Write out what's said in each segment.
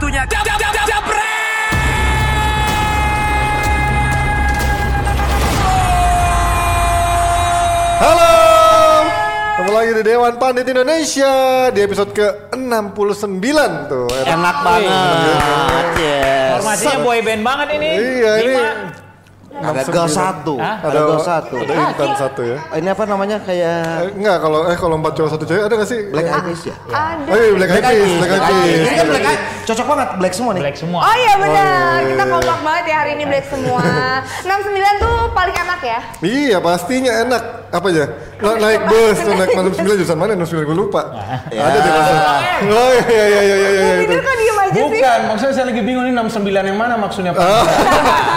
Waktunya jam jam jam jam Halo, ketemu lagi di Dewan Pandit Indonesia di episode ke-69 tuh. Enak banget. Yes. Formasinya boy band banget ini. Iya, ini. Ada gol satu. Hah? Ada gol satu. Ada intan satu ya. Ini apa namanya kayak Eh, enggak kalau eh kalau empat cowok satu cewek ada gak sih? Black Eyed Peas ya? Oh iya Black Eyed Peas, Black Eyed Peas. Ini kan Black Eyed, cocok banget Black semua nih. Black semua. Oh iya benar, kita kompak banget ya hari ini Black semua. 69 tuh paling enak ya. Iya pastinya enak. Apa aja? Na- naik bus tuh naik 69 jurusan mana? 69 gue lupa. Ada deh masa. Oh iya iya iya iya iya iya. itu. Diem aja sih. Bukan, maksudnya saya lagi bingung ini 69 yang mana maksudnya Pak? Ah,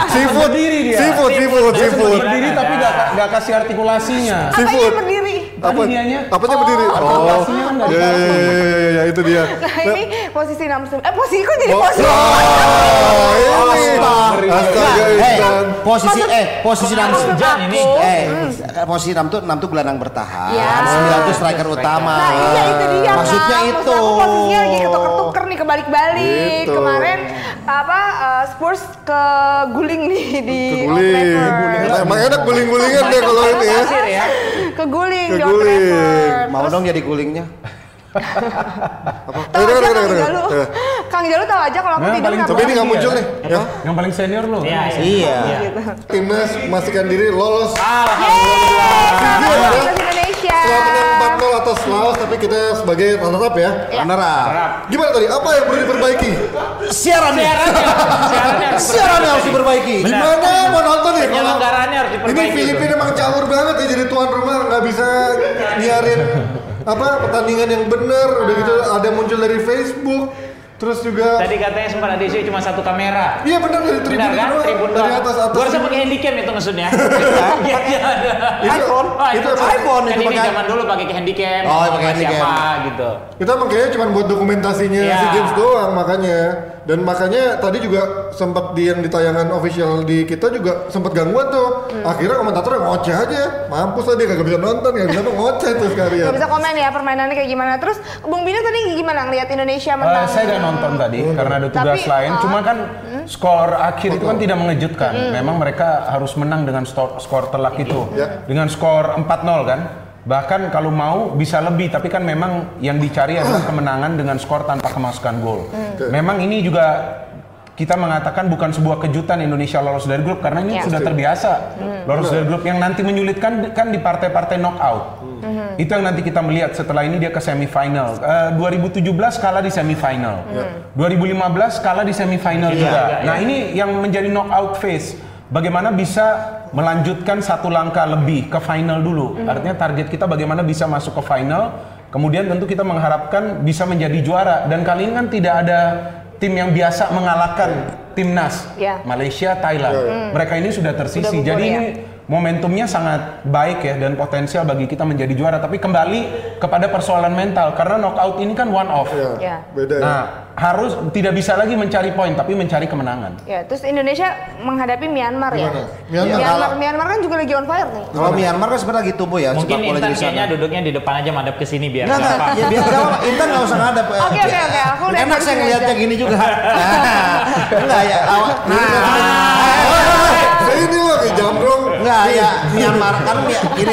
Seafood, Berdiri dia. Seafood, seafood, seafood. berdiri tapi gak, gak kasih artikulasinya. Seafood. berdiri? Apa? Tadi dianya. Apanya berdiri? Oh, artikulasinya kan iya iya iya iya iya itu dia. Nah ini posisi 69. Eh posisi kok jadi Oh, posisi? oh, ini. Astaga. Eh, Intan. posisi eh posisi enam Maksud Jan ini. aku- eh posisi enam tuh enam tuh gelandang bertahan. Ya. Sembilan tuh striker utama. Nah iya itu dia Maksudnya kan. itu. Aku posisinya lagi ketuker-tuker nih kebalik-balik. Gitu. Kemarin apa eh, Spurs ke guling nih di Old Keguling. Trafford. Emang enak guling-gulingan deh kalau ini ya. Ya. Ke guling di Old Keguling. Trafford. Mau Terus dong jadi gulingnya. tahu Dengar, aja Kang Jalu. Kang Jalu tahu aja kalau aku Nah, tidur nggak Tapi ini nggak muncul nih. Ya. Yang paling senior loh. Iya. Iya. Timnas memastikan diri lolos Iya, ya. Indonesia. Setelah menang 4-0 atas Laos tapi kita sebagai runner up ya. Runner up. Gimana tadi? Apa yang perlu diperbaiki? Siarannya. Siarannya harus Siarannya harus diperbaiki. Gimana mau nonton ya? Kalau Penyelenggaraannya harus ini diperbaiki. Filipina emang caur banget ya jadi tuan rumah nggak bisa nyiarin apa pertandingan yang benar udah gitu ada muncul dari Facebook terus juga Tadi katanya sempat ada isu cuma satu kamera. iya benar dari tribun Benar kan? doang, Tribun dari atas atas Gua tribun. pakai handycam itu maksudnya. Iya, iya iPhone. Oh, Itu iPhone. itu pakai. zaman dulu pakai handycam. Oh, pakai sama handycam. Siapa gitu. kita emang kayaknya cuma buat dokumentasinya Iya. si Games doang makanya dan makanya tadi juga sempat di yang di tayangan official di kita juga sempat gangguan tuh Hmm. akhirnya komentatornya ngoceh aja mampus lah dia kagak bisa nonton ya bisa ngoceh tuh sekalian Gak bisa komen ya permainannya kayak gimana. Terus Bung Bino tadi gimana ngeliat Indonesia Eh, menang? saya gak nonton tadi karena ada tugas Tapi, lain. oh. Cuma kan skor akhir itu kan tidak mengejutkan. Memang mereka harus menang dengan skor, skor telak itu. Ya. Dengan skor 4-0 kan. Bahkan kalau mau bisa lebih, tapi kan memang yang dicari adalah kemenangan dengan skor tanpa kemasukan gol. Memang ini juga kita mengatakan bukan sebuah kejutan Indonesia lolos dari grup karena ini Ya. sudah terbiasa lolos dari grup yang nanti menyulitkan kan di partai-partai knockout. Itu yang nanti kita melihat setelah ini dia ke semifinal. Eh, 2017 kalah di semifinal. 2015 kalah di semifinal juga. Nah, ini yang menjadi knockout phase. Bagaimana bisa melanjutkan satu langkah lebih ke final dulu. Artinya target kita bagaimana bisa masuk ke final. Kemudian tentu kita mengharapkan bisa menjadi juara dan kali ini kan tidak ada tim yang biasa mengalahkan timnas Ya. Malaysia, Thailand. Mereka ini sudah tersisi. Sudah gugur Jadi ya. ini momentumnya sangat baik ya dan potensial bagi kita menjadi juara. Tapi kembali kepada persoalan mental karena knockout ini kan one off. ya, Ya. beda ya Nah, harus tidak bisa lagi mencari poin tapi mencari kemenangan. Ya, terus Indonesia menghadapi Myanmar ya. Gimana? Myanmar. Myanmar, Myanmar kan juga lagi on fire nih. Kalau Myanmar kan sebenarnya lagi tumbuh ya. Mungkin sepak bola Intan di sana. kayaknya duduknya di depan aja madep ke sini biar Enggak, nggak enggak. apa. Ya, biar enggak, Intan enggak usah ngadep. Oke, oke, oke. Aku udah Enak saya ngeliatnya gini juga. Nah, enggak ya. awak- Nah, enggak ya. Myanmar kan. Ya,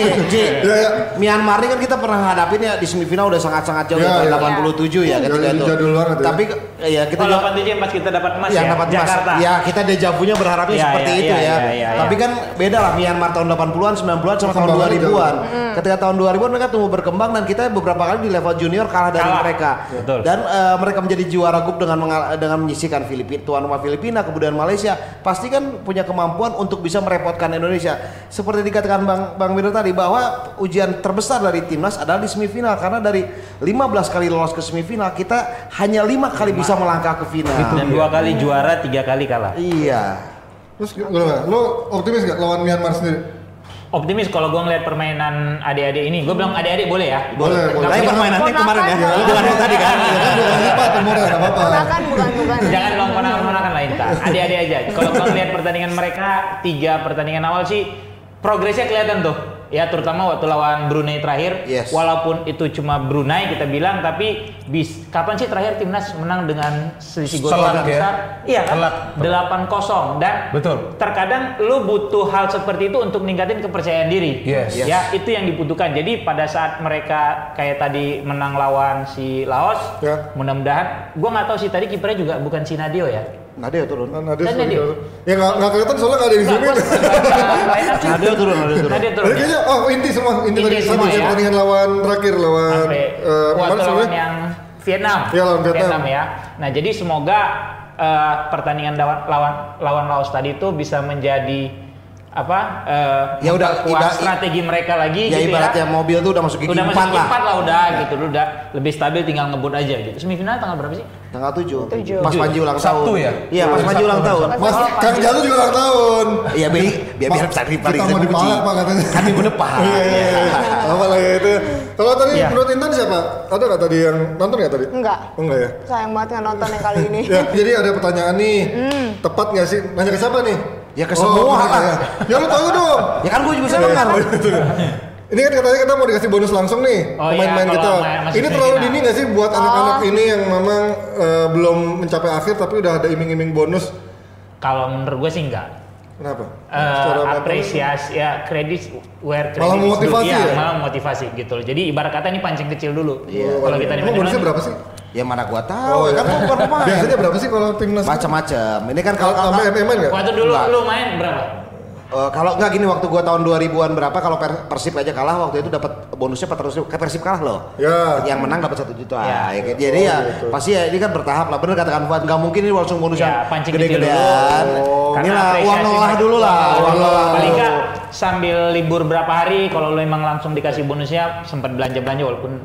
ya. Myanmar ini kan kita pernah ngadapin ya di semifinal udah sangat-sangat jauh Ya, ya, ya. 87 ya ketika Jadul- itu. jadul banget ya. Tapi ya kita Oh, juga 87 pas kita dapat emas yang ya. dapat emas. Jakarta. Ya, kita dejavunya berharapnya Ya, seperti ya, itu ya, ya. ya, ya, Tapi ya. kan beda lah Myanmar tahun 80-an, 90-an sama tahun Perkembangannya 2000-an. Ketika tahun 2000-an mereka tumbuh berkembang dan kita beberapa kali di level junior kalah dari Kalah. mereka. Betul. Dan eh, mereka menjadi juara grup dengan dengan menyisihkan Filipina, tuan rumah Filipina, kemudian Malaysia. Pasti kan punya kemampuan untuk bisa merepotkan Indonesia. Seperti dikatakan Bang Bang Wiro tadi bahwa ujian terbesar dari timnas adalah di semifinal karena dari 15 kali lolos ke semifinal kita hanya lima kali bisa melangkah ke final. Dan dua kali juara, tiga kali kalah. Iya. terus gimana lo optimis gak lawan Myanmar sendiri Optimis kalau gua ngeliat permainan adik-adik ini. Gua bilang adik-adik boleh ya. Boleh, boleh. Tapi boleh. permainannya kemarin ya, Ponakan. bukan yang tadi kan. ya kan bukan apa-apa Bukan, bukan, bukan. Jangan bilang ponakan-ponakan lain tak. Adik-adik aja. Kalau gua ngeliat pertandingan mereka tiga pertandingan awal sih progresnya kelihatan tuh. Ya terutama waktu lawan Brunei terakhir, Yes. walaupun itu cuma Brunei kita bilang, tapi bis kapan sih terakhir timnas menang dengan selisih gol ya? besar? Iya kan? Telak. 8-0 dan Betul. terkadang lu butuh hal seperti itu untuk meningkatin kepercayaan diri. Yes. Yes. Ya, itu yang dibutuhkan. Jadi pada saat mereka kayak tadi menang lawan si Laos, Ya. mudah-mudahan gua nggak tahu sih tadi kipernya juga bukan si Nadio ya. Nadia turun. Nah, sudah Nadia. di- Ya nggak nggak kelihatan soalnya nggak ada di zoomin. Nadia turun, Nadia turun. Nadia turun. Jadi kayaknya oh inti semua inti tadi satu ya. pertandingan lawan terakhir lawan eh, lawan yang Vietnam. Iya, lawan Vietnam. ya. Nah, jadi semoga eh, pertandingan lawan lawan lawan Laos tadi itu bisa menjadi apa? eh, Ya udah, iba- strategi mereka lagi Ya gitu ibaratnya ya. mobil tuh udah masuk gigi Udah masuk lah. lah udah gitu, lu udah lebih stabil tinggal ngebut aja gitu. Semifinal tanggal berapa sih? Tanggal 7. Tujuh. Pas Panji ulang tahun. Sabtu ya? Iya, pas Panji ulang tahun. Mas Kang Jalu juga ulang tahun. Iya, biar biar biar bisa Kita mau dipalak pak katanya. Kan minggu depan. Iya iya iya. Apa lah ya itu. Kalau tadi Iya. menurut Intan siapa? Ada nggak tadi yang nonton nggak tadi? Enggak. Oh, enggak ya. Sayang banget nggak nonton yang kali ini. Ya, jadi ada pertanyaan nih. Hmm. Tepat nggak sih? Nanya ke siapa nih? Ya ke semua mereka lah. Ya. ya lu tahu dong. Ya kan gue juga bisa dengar. Oh, itu. Ini kan katanya kita mau dikasih bonus langsung nih Oh, pemain-pemain iya, kita. kalau ma- masih Ini terlalu dini nggak sih buat anak-anak ini yang memang eh, belum mencapai akhir tapi udah ada iming-iming bonus? Kalau menurut gue sih enggak. Kenapa? Apa? apresiasi ya kredit where credit Malah memotivasi Iya, ya? malah motivasi gitu loh. Jadi ibarat kata ini pancing kecil dulu. Iya. Kalau kita Emang bonusnya berapa sih? Ya mana gua tahu, ya kan gua bukan pemain. Biasanya berapa sih kalau timnas? Macam-macam. Ini kan Kalau kalau sampai MM nggak? Waktu dulu Enggak. lu main berapa? Eh, kalau nggak gini waktu gua tahun 2000-an berapa kalau per- Persib aja kalah waktu itu dapat bonusnya 400 ribu. Kayak Persib kalah loh. Ya. Yang menang dapat satu juta. Ya. Ya, kayak- jadi ya pasti ya ini kan bertahap lah. Bener katakan Fuad nggak mungkin ini langsung bonus Ya, yang gede-gedean. Karena Inilah uang mereka- dulu lah. uang ngolah. ngolah. Paling sambil libur berapa hari kalau lu emang langsung dikasih bonusnya sempat belanja-belanja walaupun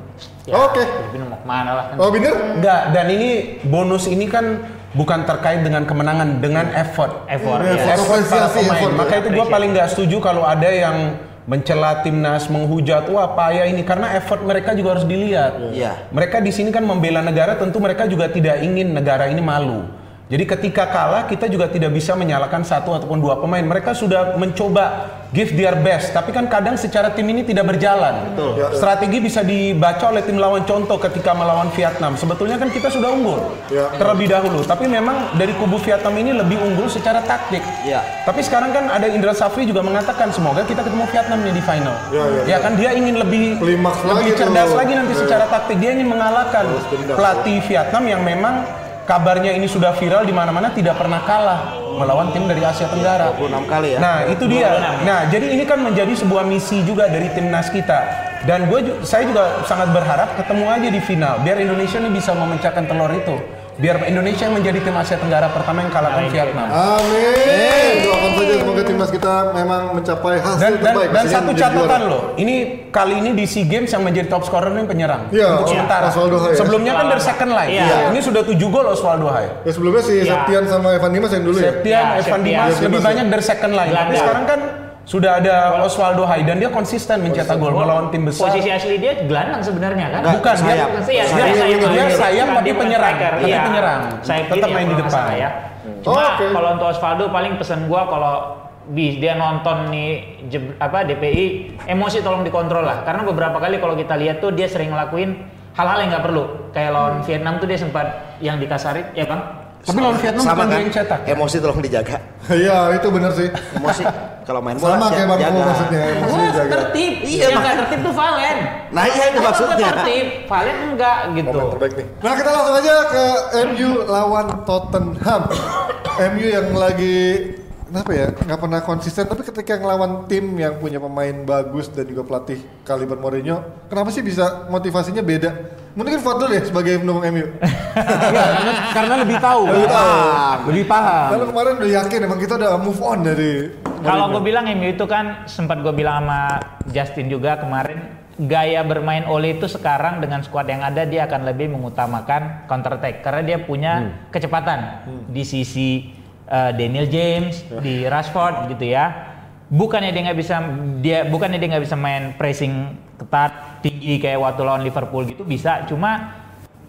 ya, Oke. Filipina mau ke mana lah kan. Oh bener? Enggak, dan ini bonus ini kan bukan terkait dengan kemenangan, dengan effort. Effort ya. effort. Effort para Apresiasi, pemain. effort. Maka itu gue paling nggak setuju kalau ada yang mencela timnas, menghujat, wah payah ini karena effort mereka juga harus dilihat. Iya. Mereka di sini kan membela negara, tentu mereka juga tidak ingin negara ini malu. Jadi ketika kalah kita juga tidak bisa menyalahkan satu ataupun dua pemain. Mereka sudah mencoba give their best, tapi kan kadang secara tim ini tidak berjalan. Ya, ya. Strategi bisa dibaca oleh tim lawan contoh ketika melawan Vietnam. Sebetulnya kan kita sudah unggul Ya. terlebih dahulu, tapi memang dari kubu Vietnam ini lebih unggul secara taktik. Iya. Tapi sekarang kan ada Indra Safri juga mengatakan semoga kita ketemu Vietnam nih di final. Ya, ya, ya kan dia ingin lebih Klimaks lebih lagi cerdas tuh. lagi nanti Ya. secara taktik. Dia ingin mengalahkan dendam. pelatih Vietnam yang memang kabarnya ini sudah viral di mana-mana tidak pernah kalah melawan tim dari Asia Tenggara. 26 kali ya. Nah, itu dia. Nah, jadi ini kan menjadi sebuah misi juga dari timnas kita. Dan gue saya juga sangat berharap ketemu aja di final biar Indonesia ini bisa memecahkan telur itu. Biar Indonesia yang menjadi tim Asia Tenggara pertama yang kalahkan Vietnam. Amin. Doakan saja semoga timnas kita memang mencapai hasil Dan, dan, terbaik. dan satu catatan loh, ini kali ini di SEA Games yang menjadi top scorer ini penyerang Iya, untuk iya. sementara. Osvaldo Hai ya. Sebelumnya kan dari second line. Iya. Ini sudah 7 gol Osvaldo Hai. Ya sebelumnya si Ya. Septian sama Evan Dimas yang dulu ya. Septian, Ya, Evan Septian. Dimas Septian. lebih banyak dari second line. Tapi sekarang kan sudah ada Osvaldo Hai dan dia konsisten mencetak gol melawan tim besar. Posisi asli dia gelandang sebenarnya kan? Bukan, dia- sayap. Dia- sayap, dia- sayap. dia sayap tapi penyerang. Tapi iya. penyerang. Sayap Tetap main di depan. ya. Cuma Oke. kalau untuk Osvaldo paling pesan gua kalau bis dia nonton nih jeb- apa DPI emosi tolong dikontrol lah karena beberapa kali kalau kita lihat tuh dia sering ngelakuin hal-hal yang nggak perlu kayak lawan Vietnam tuh dia sempat yang dikasarin ya bang Tapi lawan Vietnam sama kan? yang cetak. Emosi tolong dijaga. Iya itu benar sih. Emosi kalau main bola Sama kayak Bang maksudnya. Emosi dijaga. tertib Iya, yang Mak. nggak tertib tuh Valen Nah iya itu maksudnya. tertib Valen enggak gitu Momen terbaik nih. Nah kita langsung aja ke MU lawan Tottenham. MU yang lagi kenapa ya nggak pernah konsisten tapi ketika ngelawan tim yang punya pemain bagus dan juga pelatih kaliber Mourinho kenapa sih bisa motivasinya beda mungkin Fadl ya sebagai pendukung MU Iya, karena, lebih tahu. Lebih tahu. Lebih paham. lalu kemarin udah yakin emang kita udah move on dari Kalau gue bilang MU itu kan sempat gue bilang sama Justin juga kemarin gaya bermain Ole itu sekarang dengan skuad yang ada dia akan lebih mengutamakan counter attack karena dia punya kecepatan di sisi uh, Daniel James, di Rashford gitu ya. Bukannya dia nggak bisa dia bukannya dia nggak bisa main pressing ketat tinggi kayak waktu lawan Liverpool gitu bisa cuma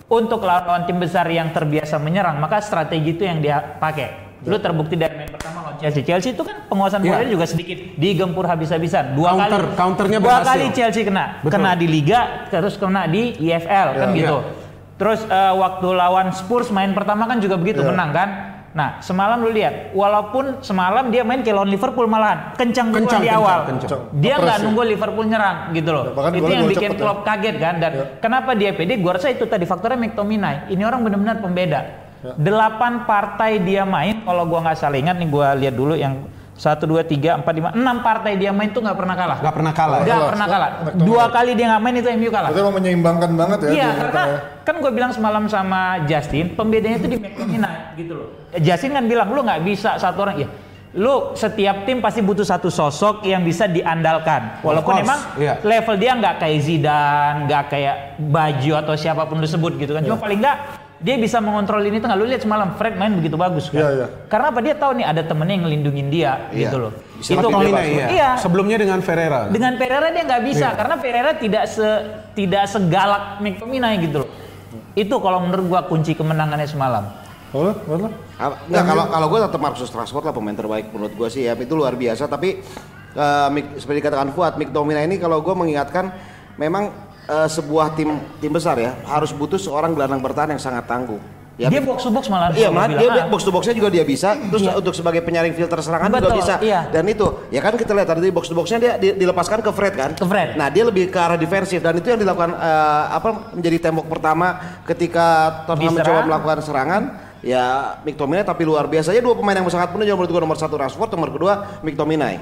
untuk lawan-lawan tim besar yang terbiasa menyerang maka strategi itu yang dia pakai. Lu terbukti dari main pertama lawan Chelsea. Chelsea itu kan penguasaan bolanya juga sedikit digempur habis-habisan. Dua Counter, kali counternya dua berhasil. kali Chelsea kena, Betul. kena di Liga, terus kena di IFL kan Iya. gitu. Iya. Terus eh, waktu lawan Spurs main pertama kan juga begitu Iya. menang kan. Nah semalam lu lihat, walaupun semalam dia main kayak lawan Liverpool malahan kencang duluan Kencang, di kencang, awal. kencang. Dia nggak nunggu Liverpool nyerang gitu loh. Ya, itu yang bikin cepet ya. Klopp kaget kan. Dan Ya. kenapa dia pede? Gua rasa itu tadi faktornya McTominay. Ini orang benar-benar pembeda. Ya. Delapan partai dia main, kalau gua nggak salah ingat nih gua lihat dulu yang satu dua tiga empat lima enam partai dia main tuh nggak pernah kalah. Nggak pernah kalah. Nggak pernah kalah. Dua kali dia nggak main itu MU kalah. Berarti emang menyeimbangkan banget ya. Iya, karena ya. kan gue bilang semalam sama Justin, pembedanya itu di McTominay gitu loh. Justin kan bilang lu nggak bisa satu orang, iya. Lu setiap tim pasti butuh satu sosok yang bisa diandalkan. Walaupun course, emang iya. level dia nggak kayak Zidane, nggak kayak Baju atau siapa pun lu sebut gitu kan. Iya. Cuma paling nggak dia bisa mengontrol ini tengah. Lu lihat semalam Fred main begitu bagus kan. Iya, iya. Karena apa? Dia tahu nih ada temennya yang ngelindungin dia Iya. gitu loh. Bisa itu bebas. iya. Iya. Sebelumnya dengan Ferreira. Dengan Pereira dia nggak bisa Iya. karena Pereira tidak se tidak segalak McTominay gitu loh. Itu kalau menurut gua kunci kemenangannya semalam. Oh? Apa- Enggak, kalau kalau gue tetap Marcus Rashford lah pemain terbaik menurut gue sih ya itu luar biasa tapi eh, Mik- seperti dikatakan Fuad McTominay ini kalau gue mengingatkan memang eh, sebuah tim tim besar ya harus butuh seorang gelandang bertahan yang sangat tangguh. Ya, dia box to box malah. Iya, malah dia box to boxnya juga dia bisa, terus Iya. untuk sebagai penyaring filter serangan juga Betul, bisa. iya. Dan itu, ya kan kita lihat tadi box to boxnya dia di- dilepaskan ke Fred kan? Ke Fred. Nah dia lebih ke arah defensif dan itu yang dilakukan eh, apa menjadi tembok pertama ketika Tottenham mencoba melakukan serangan. Ya McTominay tapi luar biasa aja dua pemain yang sangat penuh menurut gue nomor satu Rashford, nomor kedua McTominay.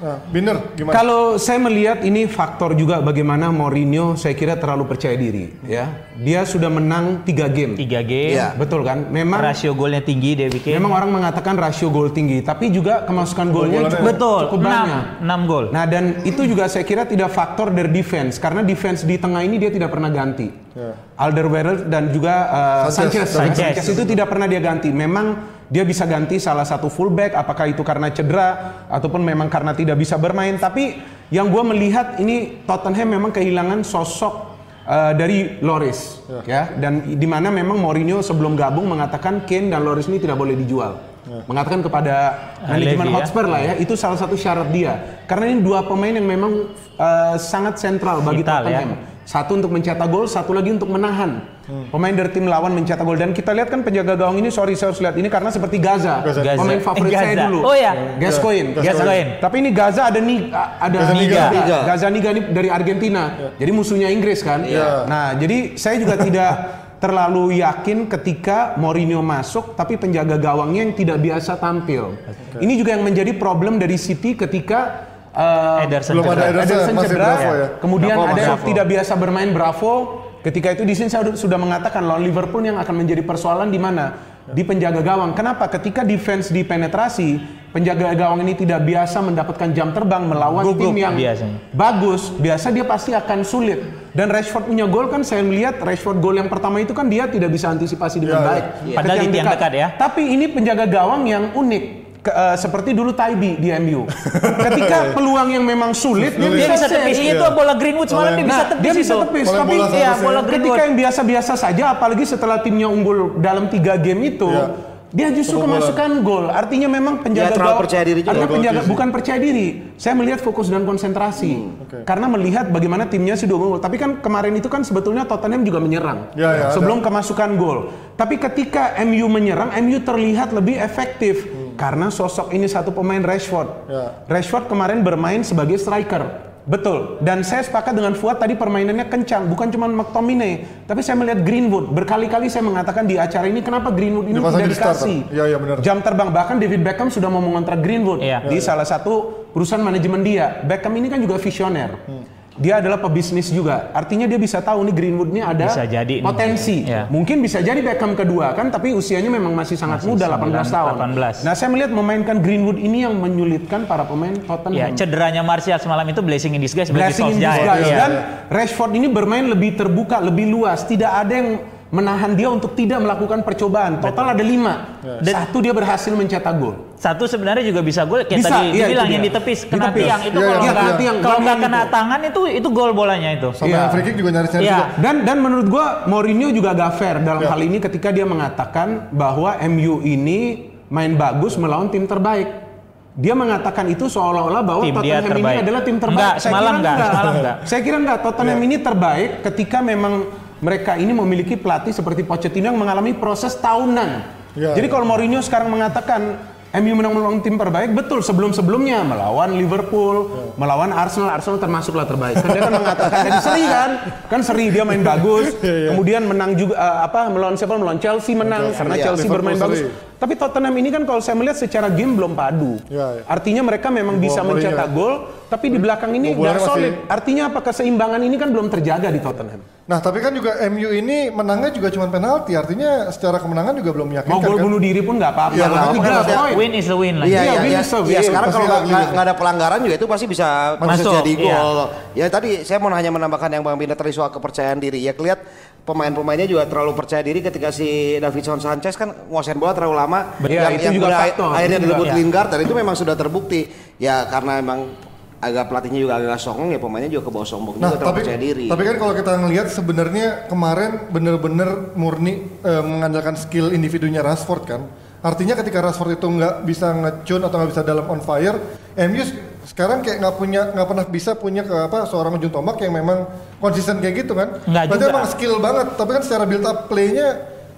Nah, gimana? Kalau saya melihat ini faktor juga bagaimana Mourinho saya kira terlalu percaya diri ya. Dia sudah menang 3 game. Tiga game. Iya. Betul kan? Memang Rasio golnya tinggi dia bikin. memang orang mengatakan rasio gol tinggi, tapi juga kemasukan golnya cukup, betul. cukup enam, banyak. enam gol. Nah dan itu juga saya kira tidak faktor dari defense karena defense di tengah ini dia tidak pernah ganti. Ya. Alderweireld dan juga uh, Sanchez. Sanchez. Sanchez. Sanchez itu tidak pernah dia ganti. Memang dia bisa ganti salah satu fullback, apakah itu karena cedera ataupun memang karena tidak bisa bermain. Tapi yang gue melihat ini Tottenham memang kehilangan sosok uh, dari Loris, ya. Dan di mana memang Mourinho sebelum gabung mengatakan Kane dan Loris ini tidak boleh dijual. Mengatakan kepada manajemen Levy ya. Hotspur lah ya, itu salah satu syarat dia. Karena ini dua pemain yang memang uh, sangat sentral bagi Vital, ya. Satu untuk mencetak gol, satu lagi untuk menahan pemain dari tim lawan mencetak gol. Dan kita lihat kan penjaga gawang ini, sorry saya harus lihat ini karena seperti Gaza, Gaza. pemain Gaza. favorit Eh, saya Gaza. dulu. Oh ya. Gascoigne. Gascoigne. Tapi ini Gaza ada nih ada Gazzaniga. Niga. Niga. Gazzaniga ini dari Argentina. Jadi musuhnya Inggris kan. Iya. Nah, jadi saya juga tidak terlalu yakin ketika Mourinho masuk tapi penjaga gawangnya yang tidak biasa tampil. Ini juga yang menjadi problem dari City ketika uh, Ederson Belum ada. Ederson, masih cedera. Bravo ya. Kemudian Bravo ada yang Bravo. tidak biasa bermain Bravo. Ketika itu di sini saya sudah mengatakan lawan Liverpool yang akan menjadi persoalan di mana di penjaga gawang. Kenapa? Ketika defense dipenetrasi, penjaga gawang ini tidak biasa mendapatkan jam terbang melawan Gugup tim yang biasanya. bagus, biasa dia pasti akan sulit. Dan Rashford punya gol kan saya melihat Rashford gol yang pertama itu kan dia tidak bisa antisipasi dengan Iya, baik. iya. Padahal di tiang dekat ya. Tapi ini penjaga gawang yang unik. Ke- eh, seperti dulu Taibi di MU. Ketika peluang yang memang sulit, dia Dia bisa tepis Iya. itu bola Greenwood semalam dia bisa Nah, tepis dia bisa tepis, tapi bola Iya, bola ketika Greenwood. yang biasa-biasa saja, apalagi setelah timnya unggul dalam tiga game itu, Iya. dia justru kemasukan gol. Artinya memang penjaga terlalu gawang- percaya diri juga. Artinya penjaga bukan percaya diri. Saya melihat fokus dan konsentrasi. Oke. Karena melihat bagaimana timnya sudah unggul. Tapi kan kemarin itu kan sebetulnya Tottenham juga menyerang. Ya, ya, sebelum kemasukan gol. Tapi ketika MU menyerang, MU terlihat lebih efektif. Karena sosok ini satu pemain Rashford. Ya. Rashford kemarin bermain sebagai striker. Betul. Dan saya sepakat dengan Fuad tadi permainannya kencang, bukan cuma McTominay, tapi saya melihat Greenwood. Berkali-kali saya mengatakan di acara ini kenapa Greenwood ini Dipasang tidak dikasih iya, benar. jam terbang. Bahkan David Beckham sudah mau mengontrak Greenwood Iya. di salah satu perusahaan manajemen dia. Beckham ini kan juga visioner. Dia adalah pebisnis juga. Artinya dia bisa tahu nih Greenwood ini ada Bisa jadi nih. potensi. Iya. Mungkin bisa jadi Beckham kedua kan, tapi usianya memang masih sangat Masih muda, 18 tahun. 18. Nah, saya melihat memainkan Greenwood ini yang menyulitkan para pemain Tottenham. Ya, cederanya Martial semalam itu blessing in disguise bagi Blessing in disguise. Iya. Dan Rashford ini bermain lebih terbuka, lebih luas. Tidak ada yang menahan dia untuk tidak melakukan percobaan. Total ada lima. Dan- Satu dia berhasil mencetak gol. Satu sebenarnya juga bisa gol kayak Bisa, tadi iya, dibilang itu yang ditepis kena Ditepis. tiang itu Iya, kalau iya, nggak iya. kalau nggak kena itu. tangan itu itu gol bolanya itu. Sama Iya. free kick juga nyaris-nyaris Iya. juga. Dan dan menurut gua Mourinho juga agak fair dalam Ya. hal ini ketika dia mengatakan bahwa MU ini main bagus melawan tim terbaik. Dia mengatakan itu seolah-olah bahwa Tim Tottenham ini adalah tim terbaik. Enggak, Saya semalam kira enggak, semalam enggak. Saya kira enggak. Tottenham ini terbaik ketika memang mereka ini memiliki pelatih seperti Pochettino yang mengalami proses tahunan. Ya, Jadi ya. kalau Mourinho sekarang mengatakan MU menang melawan tim terbaik, betul sebelum-sebelumnya melawan Liverpool, melawan Arsenal, Arsenal termasuklah terbaik. Kan dia kan mengatakan jadi seri kan, kan seri dia main bagus, kemudian menang juga eh, apa melawan siapa melawan Chelsea menang karena Iya, Chelsea Liverpool bermain bagus. seri. Tapi Tottenham ini kan kalau saya melihat secara game belum padu. Ya, ya. Artinya mereka memang Di bisa mencetak ya. gol, tapi di belakang ini nggak masih- solid. Artinya apa keseimbangan ini kan belum terjaga di Tottenham. Nah, tapi kan juga MU ini menangnya juga cuma penalti, artinya secara kemenangan juga belum meyakinkan Mau gol kan? bunuh diri pun nggak apa-apa. Iya, kan poin. Win is the win lah. Iya, Iya, iya, win iya. is a Iya, win. sekarang Pasti kalau nggak- nggak ada pelanggaran juga itu pasti bisa Masuk, jadi iya. gol. Ya tadi saya mau hanya menambahkan yang Bang Bina tadi soal kepercayaan diri. Ya kelihat pemain-pemainnya juga terlalu percaya diri ketika si Davidson Sanchez kan nguasain bola terlalu lama. Iya, itu juga kemudian faktor. Akhirnya Itu juga, dilebut iya. Lingard dan itu memang sudah terbukti. Ya karena emang agak pelatihnya juga agak songong ya pemainnya juga ke bawah sombong Nah, juga tapi percaya diri. tapi kan kalau kita ngelihat sebenarnya kemarin bener-bener murni eh, mengandalkan skill individunya Rashford kan. Artinya ketika Rashford itu nggak bisa ngecun atau nggak bisa dalam on fire, MU se- sekarang kayak nggak punya nggak pernah bisa punya ke apa seorang ujung tombak yang memang konsisten kayak gitu kan. Nggak Berarti juga. emang skill banget, tapi kan secara build up play-nya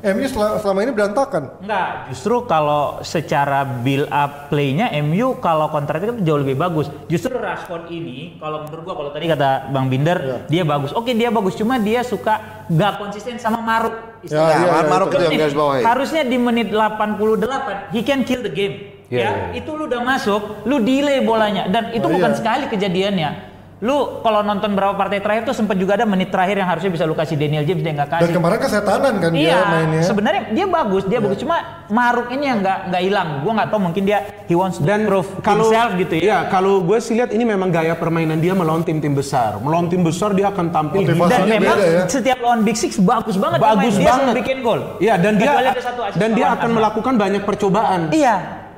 MU selama, selama ini berantakan. Enggak, justru kalau secara build up play-nya MU kalau counter attack itu jauh lebih bagus. Justru Rashford ini kalau menurut gua kalau tadi kata Bang Binder dia bagus. Oke, dia bagus cuma dia suka nggak konsisten sama Maruk. Ya, Ya, iya, iya, Maruk itu. itu yang garis bawahi. Harusnya di menit 88 he can kill the game. Iya, ya, iya. itu lu udah masuk, lu delay bolanya dan itu Oh, bukan iya. sekali kejadiannya. Lu kalau nonton berapa partai terakhir tuh sempat juga ada menit terakhir yang harusnya bisa lu kasih Daniel James dia nggak kasih. Dan kemarin kesetanan kan Iya, dia mainnya. sebenarnya dia bagus, dia bagus. Cuma Maruk ini yang nggak nggak hilang. Gua nggak tahu mungkin dia he wants to Dan prove kalau himself gitu ya. Iya, kalau gue sih lihat ini memang gaya permainan dia melawan tim-tim besar. Melawan tim besar dia akan tampil gila. Dan memang beda ya. setiap lawan Big Six bagus banget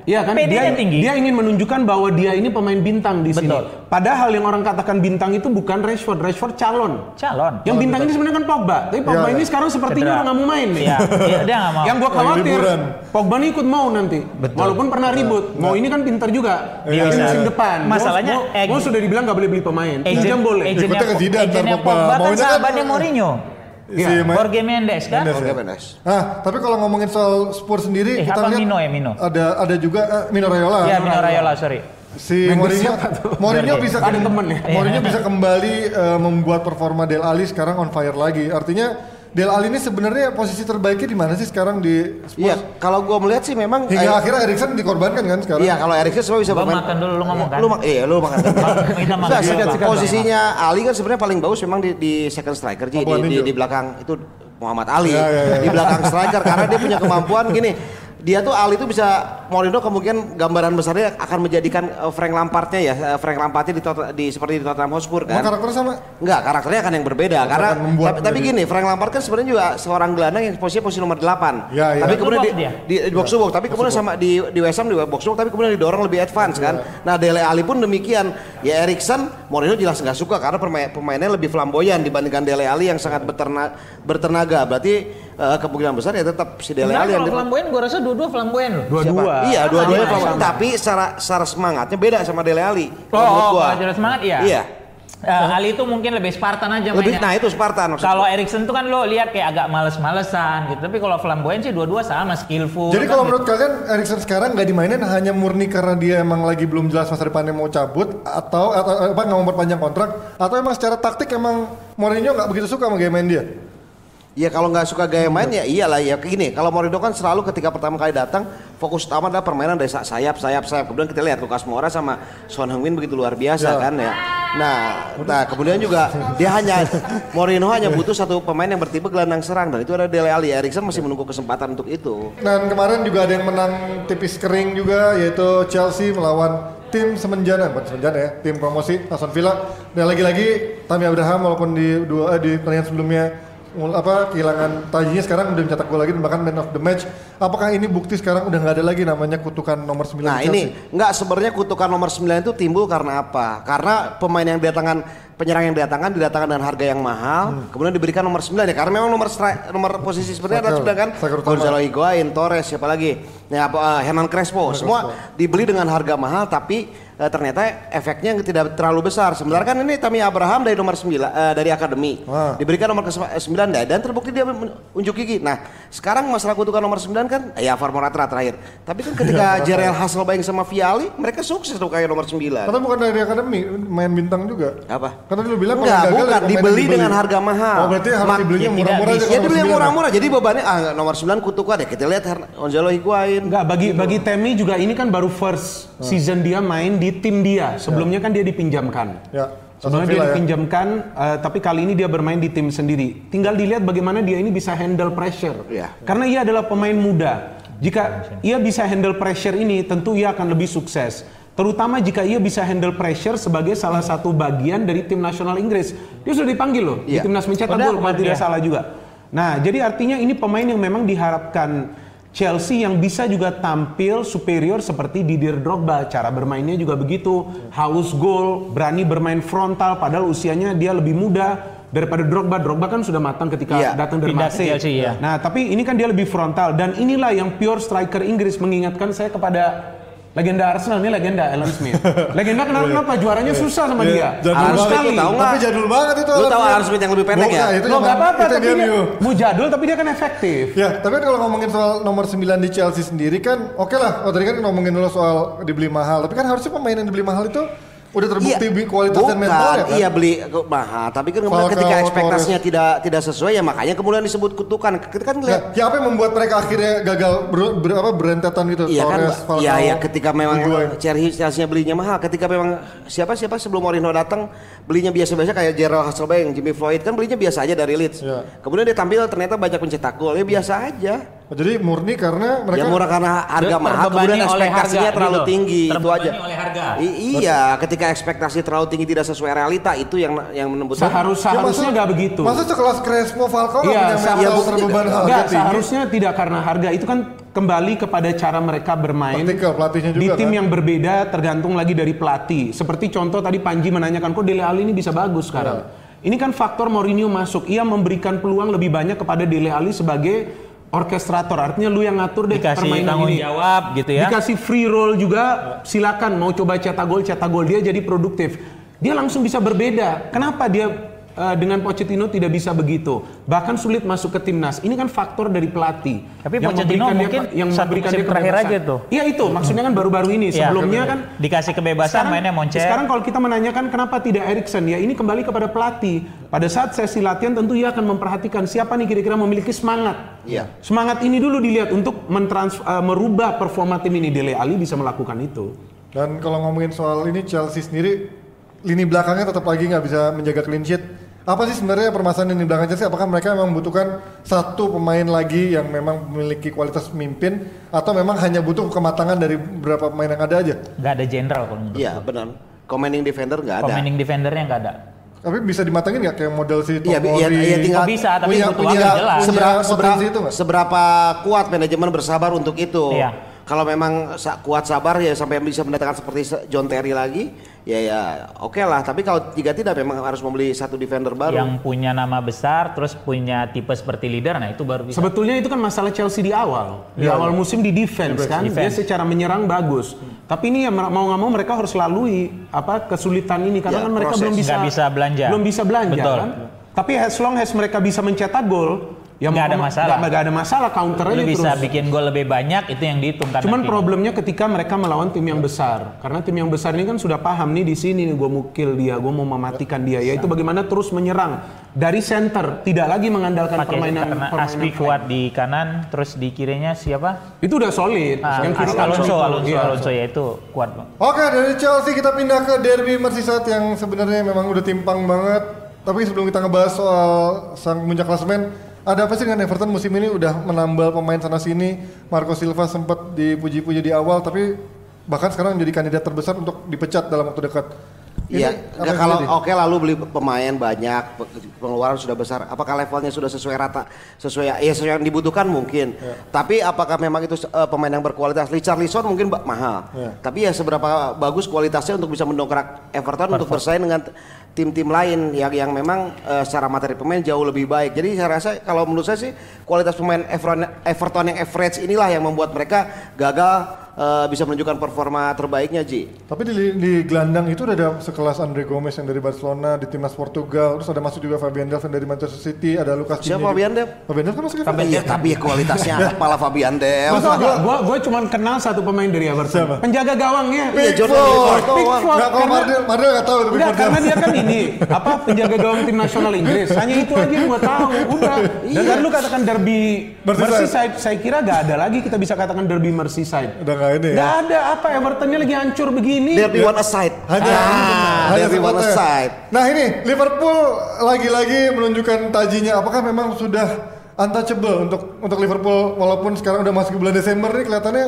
Iya. Iya. Iya kan? PD-nya Dia, tinggi. dia ingin menunjukkan bahwa dia ini pemain bintang di sini. Betul. Padahal yang orang katakan bintang itu bukan Rashford, Rashford calon. Calon. Yang bintang ini sebenarnya kan Pogba. Tapi Pogba Iya, ini iya. sekarang sepertinya udah nggak mau main nih. Iya, iya, dia nggak mau. Yang gua khawatir. Pogba ini ikut mau nanti. Walaupun pernah ribut. Mau ini kan pintar juga. Iya, Di iya. musim depan. Masalahnya, mau, mau sudah dibilang nggak boleh beli pemain. Pinjam boleh. Agentnya, Ikutnya ke Zidane, Pogba. Pogba kan kan- sahabatnya Mourinho. Si Iya. main- Jorge Mendes kan. Mendes. Oke, ya. Benes. Nah, tapi kalau ngomongin soal Spurs sendiri, Eh, kita apa lihat Mino ya, Mino? ada ada juga eh, Mino Raiola. Ya, Mino Raiola, sorry. Si Mendes Mourinho? Mourinho Jorge. bisa Ada temen ya? Mourinho bisa kembali eh, membuat performa Del Ali sekarang on fire lagi. Artinya Del Ali ini sebenarnya posisi terbaiknya di mana sih sekarang di Spurs? Iya, kalau gua melihat sih memang Hingga eh, akhirnya Erikson dikorbankan kan sekarang. Iya, kalau Erikson semua bisa Gua bermain. makan dulu, lu ngomong kan? Lu mak- iya, lu makan. Kita makan Bang. posisinya Ali kan sebenarnya paling bagus memang di, di second striker Ji, di, di, di belakang itu Muhammad Ali Iya, iya, iya. di belakang striker karena dia punya kemampuan gini. Dia tuh Ali itu bisa Mourinho kemungkinan gambaran besarnya akan menjadikan eh, Frank Lampardnya ya, eh, Frank Lampardnya di, di seperti di Tottenham Hotspur kan. karakternya sama? Enggak, karakternya akan yang berbeda karena akan membuat tapi, tapi gini, Frank Lampard kan sebenarnya juga seorang gelandang yang posisinya posisi nomor 8. Ya, ya. Tapi kemudian di, di, di box to box, tapi kemudian sama di di West Ham di box to box, tapi kemudian didorong lebih advance kan. Nah, Dele Alli pun demikian. Ya Erikson, Mourinho jelas nggak suka karena pemain pemainnya lebih flamboyan dibandingkan Dele Alli yang sangat berterna, bertenaga. Berarti eh, kemungkinan besar ya tetap si Dele Alli yang kalau di- flamboyan gua rasa dua-dua flamboyan loh. Dua-dua. Iya, dua-duanya flamboyan. sama. Tapi secara secara semangatnya beda sama Dele Alli. Oh, oh, gua. kalau jelas semangat iya. Iya. Eh, Ali itu mungkin lebih Spartan aja Lebih mainnya. nah itu Spartan Kalau. Erikson tuh kan lo lihat kayak agak males-malesan gitu. Tapi kalau flamboyan sih dua-dua sama skillful. Jadi kan kalau gitu. menurut kalian Erikson sekarang nggak dimainin hanya murni karena dia emang lagi belum jelas masa depannya mau cabut atau atau apa nggak mau perpanjang kontrak atau emang secara taktik emang Mourinho nggak begitu suka sama gaya main dia? Ya kalau nggak suka gaya main ya iyalah ya gini. Kalau Mourinho kan selalu ketika pertama kali datang fokus utama adalah permainan dari sa- sayap sayap sayap. Kemudian kita lihat Lucas Moura sama Son Heung-min begitu luar biasa Ya. kan ya. Nah, nah kemudian juga dia hanya Mourinho hanya butuh satu pemain yang bertipe gelandang serang dan itu ada Dele Alli. Erikson masih menunggu kesempatan untuk itu. Dan kemarin juga ada yang menang tipis kering juga yaitu Chelsea melawan tim semenjana bukan semenjana ya tim promosi Aston Villa dan lagi-lagi Tammy Abraham walaupun di dua eh, di pertandingan sebelumnya apa kehilangan tajinya sekarang udah mencetak gol lagi dan bahkan man of the match apakah ini bukti sekarang udah nggak ada lagi namanya kutukan nomor 9 Nah ini nggak sebenarnya kutukan nomor 9 itu timbul karena apa? Karena pemain yang datangkan penyerang yang didatangkan didatangkan dengan harga yang mahal, kemudian diberikan nomor 9 ya karena memang nomor nomor posisi sebenarnya Striker. sudah kan. Gonzalo Higuain, Torres, siapa lagi? Ya apa eh, Hernan Crespo, semua dibeli dengan harga mahal tapi eh, ternyata efeknya tidak terlalu besar. Sementara kan ini Tammy Abraham dari nomor 9 eh, dari akademi. Ah. Diberikan nomor ke 9 dan terbukti dia unjuk gigi. Nah, sekarang masalah kutukan nomor 9 kan ya Alvaro Morata terakhir. Tapi kan ketika Jarel Hasselbaink sama Viali, mereka sukses tuh kayak nomor 9. Karena bukan dari akademi, main bintang juga. Apa? Karena lu bilang Enggak, gagal bukan ya yang dibeli dengan harga mahal. Oh berarti harus Mak- dibelinya ya murah-murah aja Ya dibeli nomor sembilan. murah-murah. Jadi bebannya ah nomor 9 kutukan ya. Kita lihat Gonzalo Higuain. Enggak, bagi bagi Temi juga ini kan baru first season dia main di tim dia. Sebelumnya kan dia dipinjamkan. Ya. Sebelumnya Aston dia ya. dipinjamkan, eh, tapi kali ini dia bermain di tim sendiri. Tinggal dilihat bagaimana dia ini bisa handle pressure. Iya. Karena ia adalah pemain muda. Jika ia bisa handle pressure ini, tentu ia akan lebih sukses. Terutama jika ia bisa handle pressure sebagai salah satu bagian dari tim nasional Inggris. Dia sudah dipanggil loh di Iya. timnas mencetak gol kalau tidak iya. salah juga. Nah, jadi artinya ini pemain yang memang diharapkan Chelsea yang bisa juga tampil superior seperti Didier Drogba. Cara bermainnya juga begitu. Haus gol, berani bermain frontal padahal usianya dia lebih muda daripada Drogba. Drogba kan sudah matang ketika Iya, datang dari Marseille. Chelsea, iya. Nah, tapi ini kan dia lebih frontal dan inilah yang pure striker Inggris mengingatkan saya kepada legenda Arsenal ini legenda Alan Smith. legenda kenapa kenapa juaranya susah sama dia. Jadul Alan Harus sekali. tahu nggak? Tapi jadul banget itu. Lu tahu. Alan Smith yang lebih pendek ya? Itu Lo nggak apa-apa tapi dia dia MU. mau jadul tapi dia kan efektif. Ya, tapi kan kalau ngomongin soal nomor 9 di Chelsea sendiri kan oke lah. Oh tadi kan ngomongin dulu soal dibeli mahal. Tapi kan harusnya pemain yang dibeli mahal itu udah terbukti bi- kualitas dan Bukan, mentalnya kan. Iya beli mahal, tapi kan kemudian Falcao, ketika ekspektasinya tidak tidak sesuai ya makanya kemudian disebut kutukan. Kita kan Nah, lihat ya apa yang membuat mereka akhirnya gagal ber, ber- apa berentetan gitu? Iya kan, iya ya ketika memang. Chelsea Chelsea belinya mahal, ketika memang siapa siapa sebelum Mourinho datang belinya biasa-biasa kayak Gerald Hasselbaink, Jimmy Floyd kan belinya biasa aja dari Leeds. Iya. Kemudian dia tampil ternyata banyak pencetak gol, ya biasa aja. Oh, jadi murni karena mereka ya murah karena harga mahal, terbebani kemudian ekspektasinya harga, terlalu gitu. tinggi, itu Terbebani aja. oleh harga. I- iya, ketika ekspektasi terlalu tinggi tidak sesuai realita itu yang yang menembus. Seharus Ya, seharusnya nggak begitu. Masa sekelas Crespo Falcao Iya, punya mental terbeban harga Enggak, tinggi? seharusnya tidak karena harga itu kan kembali kepada cara mereka bermain Taktikal, pelatihnya di juga tim kan? yang berbeda tergantung lagi dari pelatih. Seperti contoh tadi Panji menanyakan kok Dele Alli ini bisa bagus sekarang. Iya. Ini kan faktor Mourinho masuk. Ia memberikan peluang lebih banyak kepada Dele Alli sebagai orkestrator. Artinya lu yang ngatur deh Dikasih permainan tanggung ini. jawab gitu ya. Dikasih free roll juga, silakan mau coba cetak gol, cetak gol dia jadi produktif. Dia langsung bisa berbeda. Kenapa dia eh, dengan Pochettino tidak bisa begitu? Bahkan sulit masuk ke timnas. Ini kan faktor dari pelatih. Tapi Yang Pochettino memberikan mungkin dia, yang satu memberikan dia terakhir kebebasan. aja tuh. Iya itu, maksudnya kan baru-baru ini. Iya. Sebelumnya kan Dikasih kebebasan mainnya moncer. Sekarang kalau kita menanyakan kenapa tidak Erikson, ya ini kembali kepada pelatih. Pada saat sesi latihan tentu ia akan memperhatikan siapa nih kira-kira memiliki semangat. Iya. Semangat ini dulu dilihat untuk mentrans eh, merubah performa tim ini. Dele Ali bisa melakukan itu. Dan kalau ngomongin soal ini Chelsea sendiri lini belakangnya tetap lagi nggak bisa menjaga clean sheet. Apa sih sebenarnya permasalahan lini belakang Chelsea? Apakah mereka memang membutuhkan satu pemain lagi yang memang memiliki kualitas pemimpin atau memang hanya butuh kematangan dari beberapa pemain yang ada aja? Nggak ada jenderal kalau menurut Iya, benar. Commanding defender nggak ada. Commanding defendernya nggak ada. Tapi bisa dimatangin nggak kayak model si Iya, Tomori? iya, iya, tinggal Oh, bisa, tapi punya- butuh punya- jelas. punya seberapa, seberapa, itu nggak? seberapa kuat manajemen bersabar untuk itu. Iya. Kalau memang kuat sabar ya sampai bisa mendatangkan seperti se- John Terry lagi, ya ya oke lah. Tapi kalau jika tidak memang harus membeli satu defender baru. Yang punya nama besar, terus punya tipe seperti leader, nah itu baru bisa. Sebetulnya itu kan masalah Chelsea di awal. Di Iya, awal musim di defense kan, dia Defense. secara menyerang bagus. Tapi ini ya mau nggak mau mereka harus lalui apa kesulitan ini karena Ya, kan mereka proses. belum bisa Nggak bisa belanja. Belum bisa belanja Betul. kan. Tapi as long as mereka bisa mencetak gol, ya Nggak ada masalah. Nggak ada masalah counter aja bisa terus. bikin gol lebih banyak, itu yang dihitung kan Cuman nanti. problemnya ketika mereka melawan tim yang besar, karena tim yang besar ini kan sudah paham nih di sini nih gue mau kill dia, gue mau mematikan dia, yaitu bagaimana terus menyerang dari center, tidak lagi mengandalkan pakai permainan karena permainan Aspi flank. kuat di kanan, terus di kirinya siapa? Itu udah solid. Ah, yang kiri kan Alonso, solid. Alonso, Iya. Alonso ya itu kuat bang. Oke dari Chelsea kita pindah ke Derby Merseyside yang sebenarnya memang udah timpang banget. Tapi sebelum kita ngebahas soal sang puncak klasemen, ada apa sih dengan Everton musim ini udah menambal pemain sana sini. Marco Silva sempat dipuji-puji di awal, tapi bahkan sekarang menjadi kandidat terbesar untuk dipecat dalam waktu dekat. Iya, ya kalau oke lalu beli pemain banyak, pe- pengeluaran sudah besar. Apakah levelnya sudah sesuai rata, sesuai ya sesuai yang dibutuhkan mungkin. Tapi apakah memang itu eh, pemain yang berkualitas? Richarlison mungkin mahal. Ya. Tapi ya seberapa bagus kualitasnya untuk bisa mendongkrak Everton untuk bersaing dengan tim-tim lain yang yang memang eh, secara materi pemain jauh lebih baik. Jadi saya rasa kalau menurut saya sih kualitas pemain Everton, Everton yang average inilah yang membuat mereka gagal eh, bisa menunjukkan performa terbaiknya Ji. Tapi di, di gelandang itu udah ada sekelas Andre Gomez yang dari Barcelona, di timnas Portugal, terus ada masuk juga Fabian Delph yang dari Manchester City, ada Lucas Siapa Fabian. Delph? Fabian Delph kan masuk ke Iya, tapi ya kualitasnya kepala Fabian Delph. Masa gua, gua, gua cuma kenal satu pemain dari Everton. Siapa? Penjaga gawangnya. Iya, Jordan Pickford. Pickford. Pickford. Nggak, kalau Karena- Mardel, Mardel nggak tahu Enggak, Pickford karena dia kan ini apa penjaga gawang tim nasional Inggris. Hanya itu aja yang gua tahu. Udah. Dan kan lu katakan derby Merseyside. Merseyside, saya kira gak ada lagi kita bisa katakan derby Merseyside. Udah nggak ini ya. Gak ada apa Evertonnya lagi hancur begini. Derby one aside. Hanya, ah, hanya derby one aside. Nah ini Liverpool lagi-lagi menunjukkan tajinya. Apakah memang sudah untouchable untuk untuk Liverpool walaupun sekarang udah masuk bulan Desember nih kelihatannya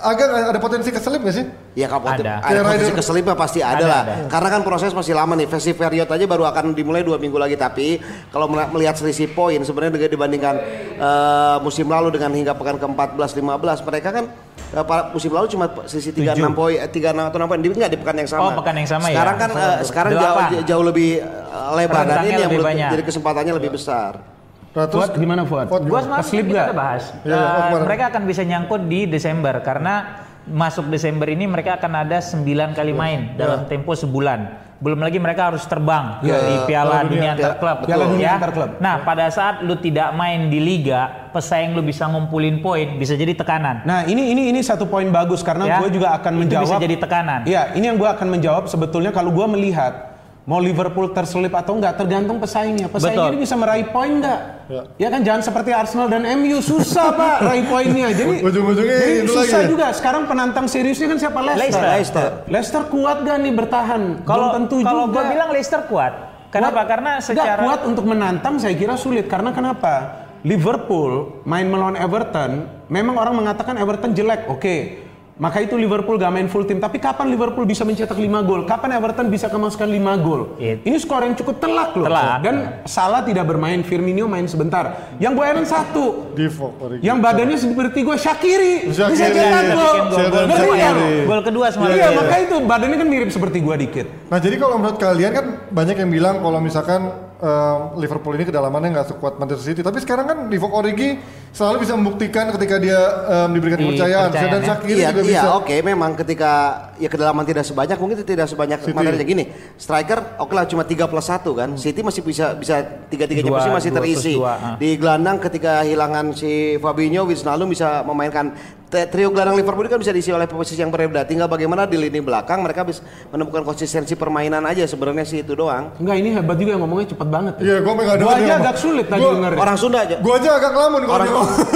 agak ada potensi keselip nggak sih? Ya kalau Ada. ada, potensi rider. keselip mah pasti ada, Ada, lah. ada. Karena kan proses masih lama nih. Versi period aja baru akan dimulai dua minggu lagi. Tapi kalau mel- melihat selisih poin sebenarnya dengan dibandingkan eh, musim lalu dengan hingga pekan ke-14 15 mereka kan eh, para- musim lalu cuma selisih 36 poin, eh, 36 atau 6 poin. Di enggak di pekan yang sama. Oh, pekan yang sama ya? sekarang kan eh, sekarang jauh, jauh lebih eh, lebar dan ini yang lebih banyak. jadi kesempatannya lebih besar. Nah, terus Fuad gimana Fuad? Fuad Gua gimana? semalam Keslip kita udah bahas. Iya, oh, kemarin. mereka akan bisa nyangkut di Desember karena masuk Desember ini mereka akan ada 9 kali main dalam tempo sebulan. Belum lagi mereka harus terbang Iya, di Piala Piala Dunia Dunia. antar klub. Piala Betul, Dunia ya. antar klub. Nah, pada saat lu tidak main di liga, pesaing lu bisa ngumpulin poin, bisa jadi tekanan. Nah ini ini ini satu poin bagus karena Ya, gue juga akan itu menjawab. bisa jadi tekanan. Iya, ini yang gue akan menjawab sebetulnya kalau gue melihat mau Liverpool terselip atau enggak tergantung pesaingnya. Pesaingnya Betul. ini bisa meraih poin enggak? Ya. Ya. kan jangan seperti Arsenal dan MU susah pak raih poinnya. Jadi Ujung-ujungnya jadi itu susah lagi ya? juga. Sekarang penantang seriusnya kan siapa Leicester? Leicester. Leicester. Leicester kuat gak nih bertahan? Kalau Belum tentu kalau juga. gue bilang Leicester kuat. Kenapa? Kuat- Karena secara kuat untuk menantang saya kira sulit karena kenapa? Liverpool main melawan Everton, memang orang mengatakan Everton jelek, oke. Maka itu Liverpool gak main full tim. Tapi kapan Liverpool bisa mencetak 5 gol? Kapan Everton bisa kemasukan 5 gol? It- Ini skor yang cukup telak loh. Telak. Dan Salah tidak bermain, Firmino main sebentar. Yang gue heran satu, Divo. Origi. yang badannya seperti gue Shakiri. Bisa cetak gol. bikin gol. Kedua, semalam. Iya, maka itu badannya kan mirip seperti gue dikit. Nah jadi kalau menurut kalian kan banyak yang bilang kalau misalkan em, Liverpool ini kedalamannya nggak sekuat Manchester City, tapi sekarang kan Divock Origi selalu bisa membuktikan ketika dia em, diberikan kepercayaan. Dipercayaan, Dan ya. Shaqiri iya, juga iya, bisa. oke memang ketika ya kedalaman tidak sebanyak mungkin tidak sebanyak City. materinya gini. Striker oke lah cuma 3 plus 1 kan. City masih bisa bisa tiga-tiganya pasti masih dua terisi. dua, ah. Di gelandang ketika hilangan si Fabinho Wijnaldum bisa memainkan trio gelandang Liverpool ini kan bisa diisi oleh posisi yang berbeda. Tinggal bagaimana di lini belakang mereka bisa menemukan konsistensi permainan aja sebenarnya sih itu doang. Enggak, ini hebat juga yang ngomongnya cepat banget. Iya, gue megang Gua aja agak sulit tadi Gua- dengerin. Orang Sunda aja. Gue aja agak ngelamun kalau Orang.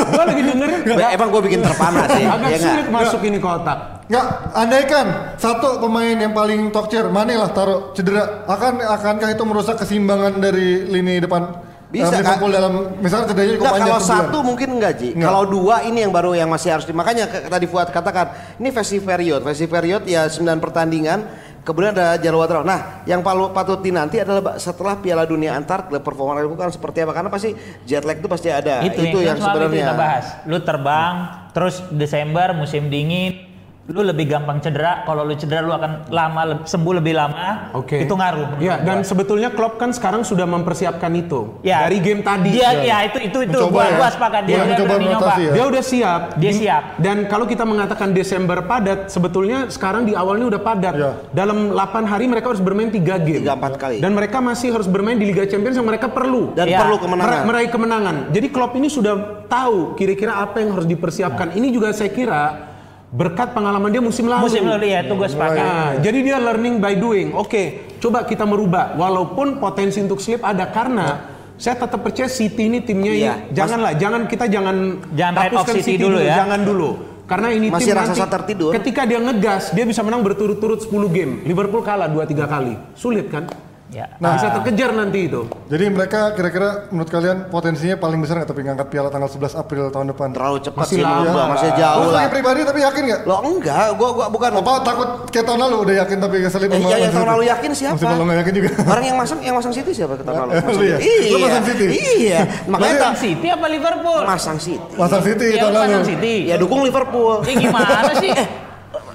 Gua lagi dengerin. Ya, emang gue bikin terpana sih. Agak ya nggak? sulit masuk ini ke otak. Nggak, andaikan satu pemain yang paling top tier, Mane lah taruh cedera, akan akankah itu merusak keseimbangan dari lini depan Bisa, Liverpool dalam misalnya cederanya cukup Nggak, panjang kalau satu mungkin enggak Ji. Kalau dua ini yang baru yang masih harus di makanya ke- tadi Fuad katakan ini versi period, versi period ya 9 pertandingan kemudian ada jadwal. Nah, yang palu- patut dinanti adalah setelah Piala Dunia antar klub performa Liverpool kan seperti apa? Karena pasti jet lag itu pasti ada. itu, yang, itu sebenarnya. kita bahas. Lu terbang, terus Desember musim dingin, lu lebih gampang cedera. Kalau lu cedera lu akan lama le- sembuh lebih lama. Oke. Itu ngaruh. Ya, dan gua. sebetulnya Klopp kan sekarang sudah mempersiapkan itu. Ya. Dari game tadi. Dia ya itu itu itu Mencoba gua ya. gua sepakat dia Dia berani nyoba. ya. Dia udah siap. Dia Di- siap. Dan kalau kita mengatakan Desember padat, sebetulnya sekarang di awalnya udah padat. Ya. Dalam 8 hari mereka harus bermain 3 game. Tiga, empat kali. Dan mereka masih harus bermain di Liga Champions yang mereka perlu. Dan Ya. perlu kemenangan. Mer- meraih kemenangan. Jadi Klopp ini sudah tahu kira-kira apa yang harus dipersiapkan. Ini juga saya kira berkat pengalaman dia musim lalu. Musim lalu ya itu gua sepakat. Nah, jadi dia learning by doing. Oke, coba kita merubah. Walaupun potensi untuk slip ada karena saya tetap percaya City ini timnya Iya. ini janganlah, jangan kita jangan Jangan hapuskan City dulu ya. jangan dulu. Karena ini Masih tim raksasa nanti tertidur. ketika dia ngegas, dia bisa menang berturut-turut 10 game. Liverpool kalah 2-3 kali. Sulit kan? Ya. Nah, bisa terkejar nanti itu. Jadi mereka kira-kira menurut kalian potensinya paling besar nggak tapi ngangkat piala tanggal 11 April tahun depan? Terlalu cepat Masih sih lama gua, masih jauh lah. pribadi tapi yakin nggak? Lo enggak, gua gua bukan Apa takut kayak tahun lalu udah yakin tapi keselip Eh, iya, yang tahun lalu yakin siapa? Lalu nggak yakin juga. Orang yang masang yang masang City siapa ke tahun lalu? Lu Masang ya? City. Lu Iya. masang City? Iya. Makanya Berarti tak Masang City apa Liverpool? masang City. Masang City Ya, tahun lu lalu. Masang City. Ya dukung Liverpool. Eh, gimana sih?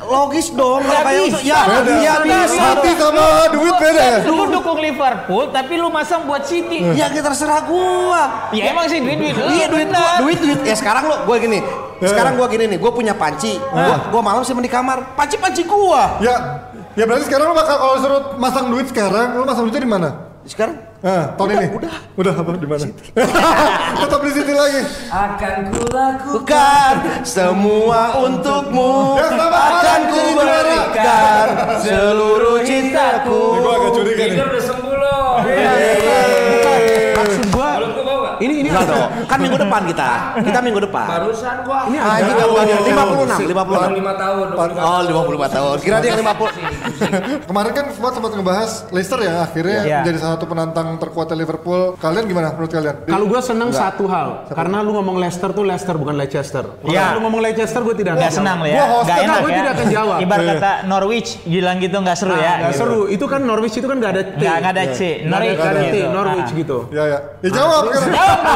logis dong. Nggak Kayak untuk- ya, Beda. ya bisa. Hati sama duit beda ya. Lu dukung Liverpool tapi lu masang buat City. Ya kita terserah gua. Ya emang sih duit duit. lu, Iya duit gua, duit duit. Ya sekarang lo, gue gini. Sekarang gua gini nih, gue punya panci. Gua, gua malam simpen di kamar. Panci panci gua. Ya, ya berarti sekarang lu bakal kalau suruh masang duit sekarang, lu masang duitnya di mana? Sekarang Ah, tahun Udah, ini. udah. Udah apa di mana? Tetap di City lagi. Akan ku lakukan bukan semua untukmu Ya, akan ku jadi juara. berikan seluruh cintaku. Ini gua agak curiga nih. Ini udah sembuh loh Maksud gua Belum gua bawa ini ini Enggak dong, kan minggu depan kita. Kita minggu depan. Barusan gua ini Ah, ini ada kamu lagi 56, 56. 25 tahun 25 Oh, 55 tahun. Kira dia yang 50. Kemarin kan Fuad sempat ngebahas Leicester ya akhirnya Iya. menjadi salah satu penantang terkuatnya Liverpool. Kalian gimana menurut kalian? Kalau gue seneng satu hal, karena lu ngomong Leicester tuh Leicester bukan Leicester. Kalau Iya. lu ngomong Leicester gue tidak Nggak akan senang jawab. ya, Gua host nggak enak gua ya. tidak akan jawab. Ibarat Iya. kata Norwich bilang gitu nggak seru ya. Nggak seru. Itu kan Norwich itu kan gak ada T. Nggak nggak ada C. Nggak ada- Norwich. nggak ada T. gitu. Norwich Ah. gitu. Ya ya. Ya jawab kan.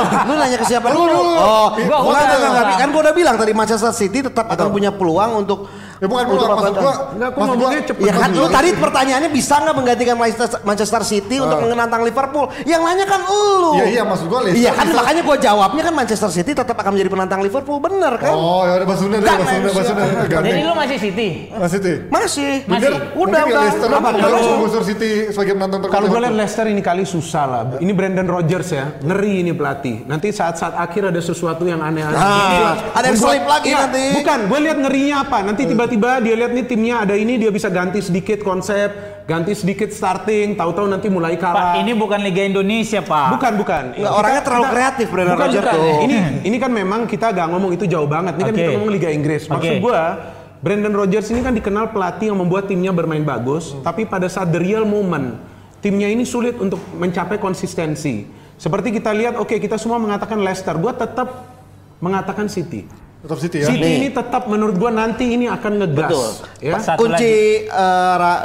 Lu nanya ke siapa Lu dulu? Oh, Gua-. Kan gua udah bilang tadi Manchester City tetap akan punya peluang untuk Ya bukan untuk peluang maksud apa- gua. Enggak, gua ngomongnya cepet Ya kan lu tadi pertanyaannya bisa nggak menggantikan Manchester, Manchester City untuk menantang Liverpool? Yang nanya kan lu. Iya iya maksud gua Leicester. Iya kan bisa- makanya gua jawabnya kan Manchester City tetap akan menjadi penantang Liverpool bener kan? Oh ya udah Basunda deh, Basunda, Basunda. Jadi lu masih City. Mas City. Masih. Masih. Udah Mungkin udah. Leicester Kenapa? langsung gusur City sebagai penantang terkuat. Kalau gue lihat. Leicester ini kali susah lah. Ini Brandon Rodgers ya, ngeri ini pelatih. Nanti saat-saat akhir ada sesuatu yang aneh-aneh. Ah, ada yang selip lagi nanti. Bukan, gue lihat ngerinya apa. Nanti tiba-tiba dia lihat nih timnya ada ini, dia bisa ganti sedikit konsep, ganti sedikit starting, tahu-tahu nanti mulai Pak, kalah. ini bukan Liga Indonesia, Pak. Bukan, bukan. Nggak, orangnya terlalu kreatif, Brandon bukan, tuh. Ini ini kan memang kita gak ngomong itu jauh banget. Ini kan Oke. kita ngomong Liga Inggris. Maksud Oke. gua Brandon Rodgers ini kan dikenal pelatih yang membuat timnya bermain bagus, tapi pada saat the real moment timnya ini sulit untuk mencapai konsistensi. Seperti kita lihat, oke kita semua mengatakan Leicester, gua tetap mengatakan City. Tetap City ya. City ini tetap menurut gua nanti ini akan ngegas. Betul. Ya. Satu Kunci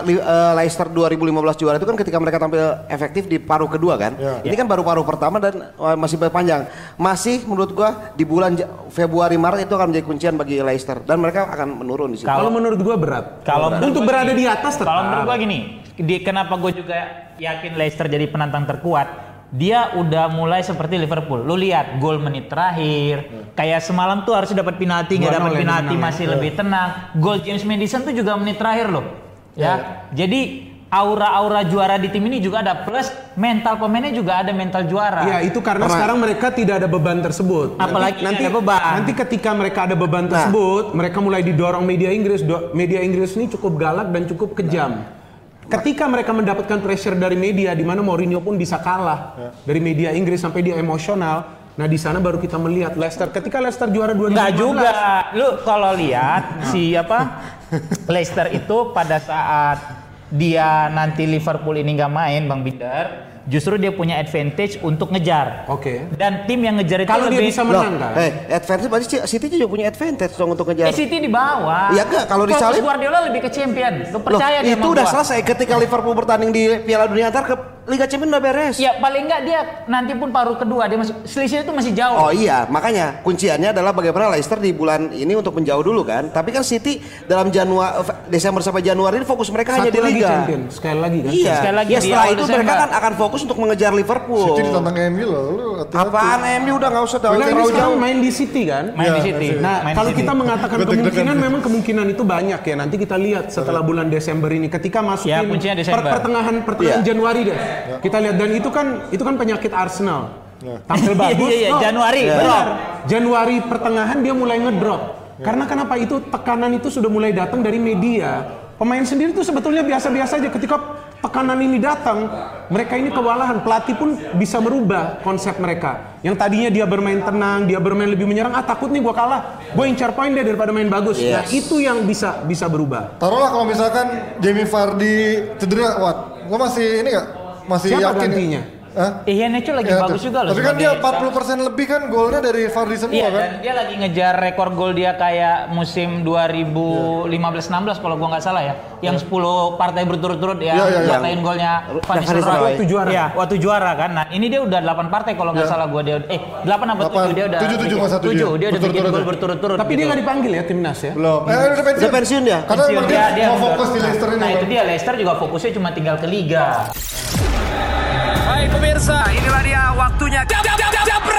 Li- eh, Leicester 2015 juara itu kan ketika mereka tampil efektif di paruh kedua kan. Ya. Ini kan baru paruh pertama dan eh, masih panjang. Masih menurut gua di bulan Februari Maret itu akan menjadi kuncian bagi Leicester dan mereka akan menurun di situ. Kalau menurut gua berat. Kalau untuk menurut gua berada gini, di atas tetap. Kalau menurut gua gini, di, kenapa gue juga yakin Leicester jadi penantang terkuat? Dia udah mulai seperti Liverpool. Lu lihat gol menit terakhir, kayak semalam tuh harus dapat penalti nggak 2-0 dapat ya, penalti ya. masih lebih tenang. Gol James Madison tuh juga menit terakhir loh. Ya. Jadi aura-aura juara di tim ini juga ada plus mental pemainnya juga ada mental juara. Ya itu karena sekarang mereka tidak ada beban tersebut. Apalagi nanti, ada beban. Nanti ketika mereka ada beban Nah. tersebut, mereka mulai didorong media Inggris. Do- media Inggris ini cukup galak dan cukup kejam. Ketika mereka mendapatkan pressure dari media, di mana Mourinho pun bisa kalah dari media Inggris sampai dia emosional. Nah di sana baru kita melihat Leicester. Ketika Leicester juara 2015, Enggak juga. Lu kalau lihat si apa Leicester itu pada saat dia nanti Liverpool ini nggak main Bang Binder, justru dia punya advantage untuk ngejar. Oke. Dan tim yang ngejar itu Kalau dia lebih bisa Loh, menang kan? eh, advantage berarti City juga punya advantage dong untuk ngejar. Eh, City di bawah. Iya nggak, kalau Fokus disalip- Guardiola lebih ke champion. Lu Loh, percaya dia itu sama udah gua. selesai ketika Liverpool bertanding di Piala Dunia antar ke Liga Champions udah beres. Ya paling nggak dia nanti pun paruh kedua dia masih selisih itu masih jauh. Oh iya, makanya kunciannya adalah bagaimana Leicester di bulan ini untuk menjauh dulu kan. Tapi kan City dalam Januari Desember sampai Januari ini fokus mereka hanya Satu di lagi Liga. champion, sekali lagi kan? Iya. Sekali lagi ya di setelah itu Desember. mereka kan akan fokus untuk mengejar Liverpool. City ditantang MU loh. Lu hati-hati. Apaan MU udah nggak usah tahu terlalu jauh. main di City kan? Main di Iya, City. Nah, Main di kalau City. kita mengatakan kemungkinan memang kemungkinan itu banyak ya. Nanti kita lihat setelah bulan Desember ini ketika masuk Ya, kuncinya Desember. pertengahan pertengahan Iya. Januari deh. Kita lihat dan itu kan itu kan penyakit Arsenal. Tampil bagus. Iya, iya, oh, Januari, benar. drop. Januari pertengahan dia mulai ngedrop. Karena kenapa itu tekanan itu sudah mulai datang dari media. Pemain sendiri tuh sebetulnya biasa-biasa aja ketika tekanan ini datang, mereka ini kewalahan. Pelatih pun bisa merubah konsep mereka. Yang tadinya dia bermain tenang, dia bermain lebih menyerang, ah takut nih gua kalah. Gue incar poin deh daripada main bagus. Nah, Yes. itu yang bisa bisa berubah. Taruhlah kalau misalkan Jamie Vardy cedera, Wat. Gua masih ini gak? Masih Siapa yakin. gantinya? Hah? Ian itu lagi Ya, bagus tuh. juga loh. Tapi kan dia sebagai- 40% lebih kan golnya dari Vardy semua Iya, kan. dan dia lagi ngejar rekor gol dia kayak musim 2015-16 kalau gua nggak salah ya. Yang 10 partai berturut-turut ya, Iya, iya, iya. partain golnya Nistelrooy. Nistelrooy. Waktu juara. Iya, waktu juara kan. Nah, ini dia udah 8 partai kalau nggak Iya. salah gua dia eh 8 apa Delapan. 7 dia udah Tujuh, tujuh, bikin- masa tujuh. tujuh, dia udah bikin gol ya. berturut-turut. Tapi dia gitu. nggak dipanggil ya timnas ya? Belum. Eh, udah pensiun. Udah pensiun dia. Karena emang dia, mau fokus di Nah, Leicester ini. Nah, itu dia Leicester juga fokusnya cuma tinggal ke liga. Hai pemirsa, inilah dia waktunya. Jab, jab, jab, jab,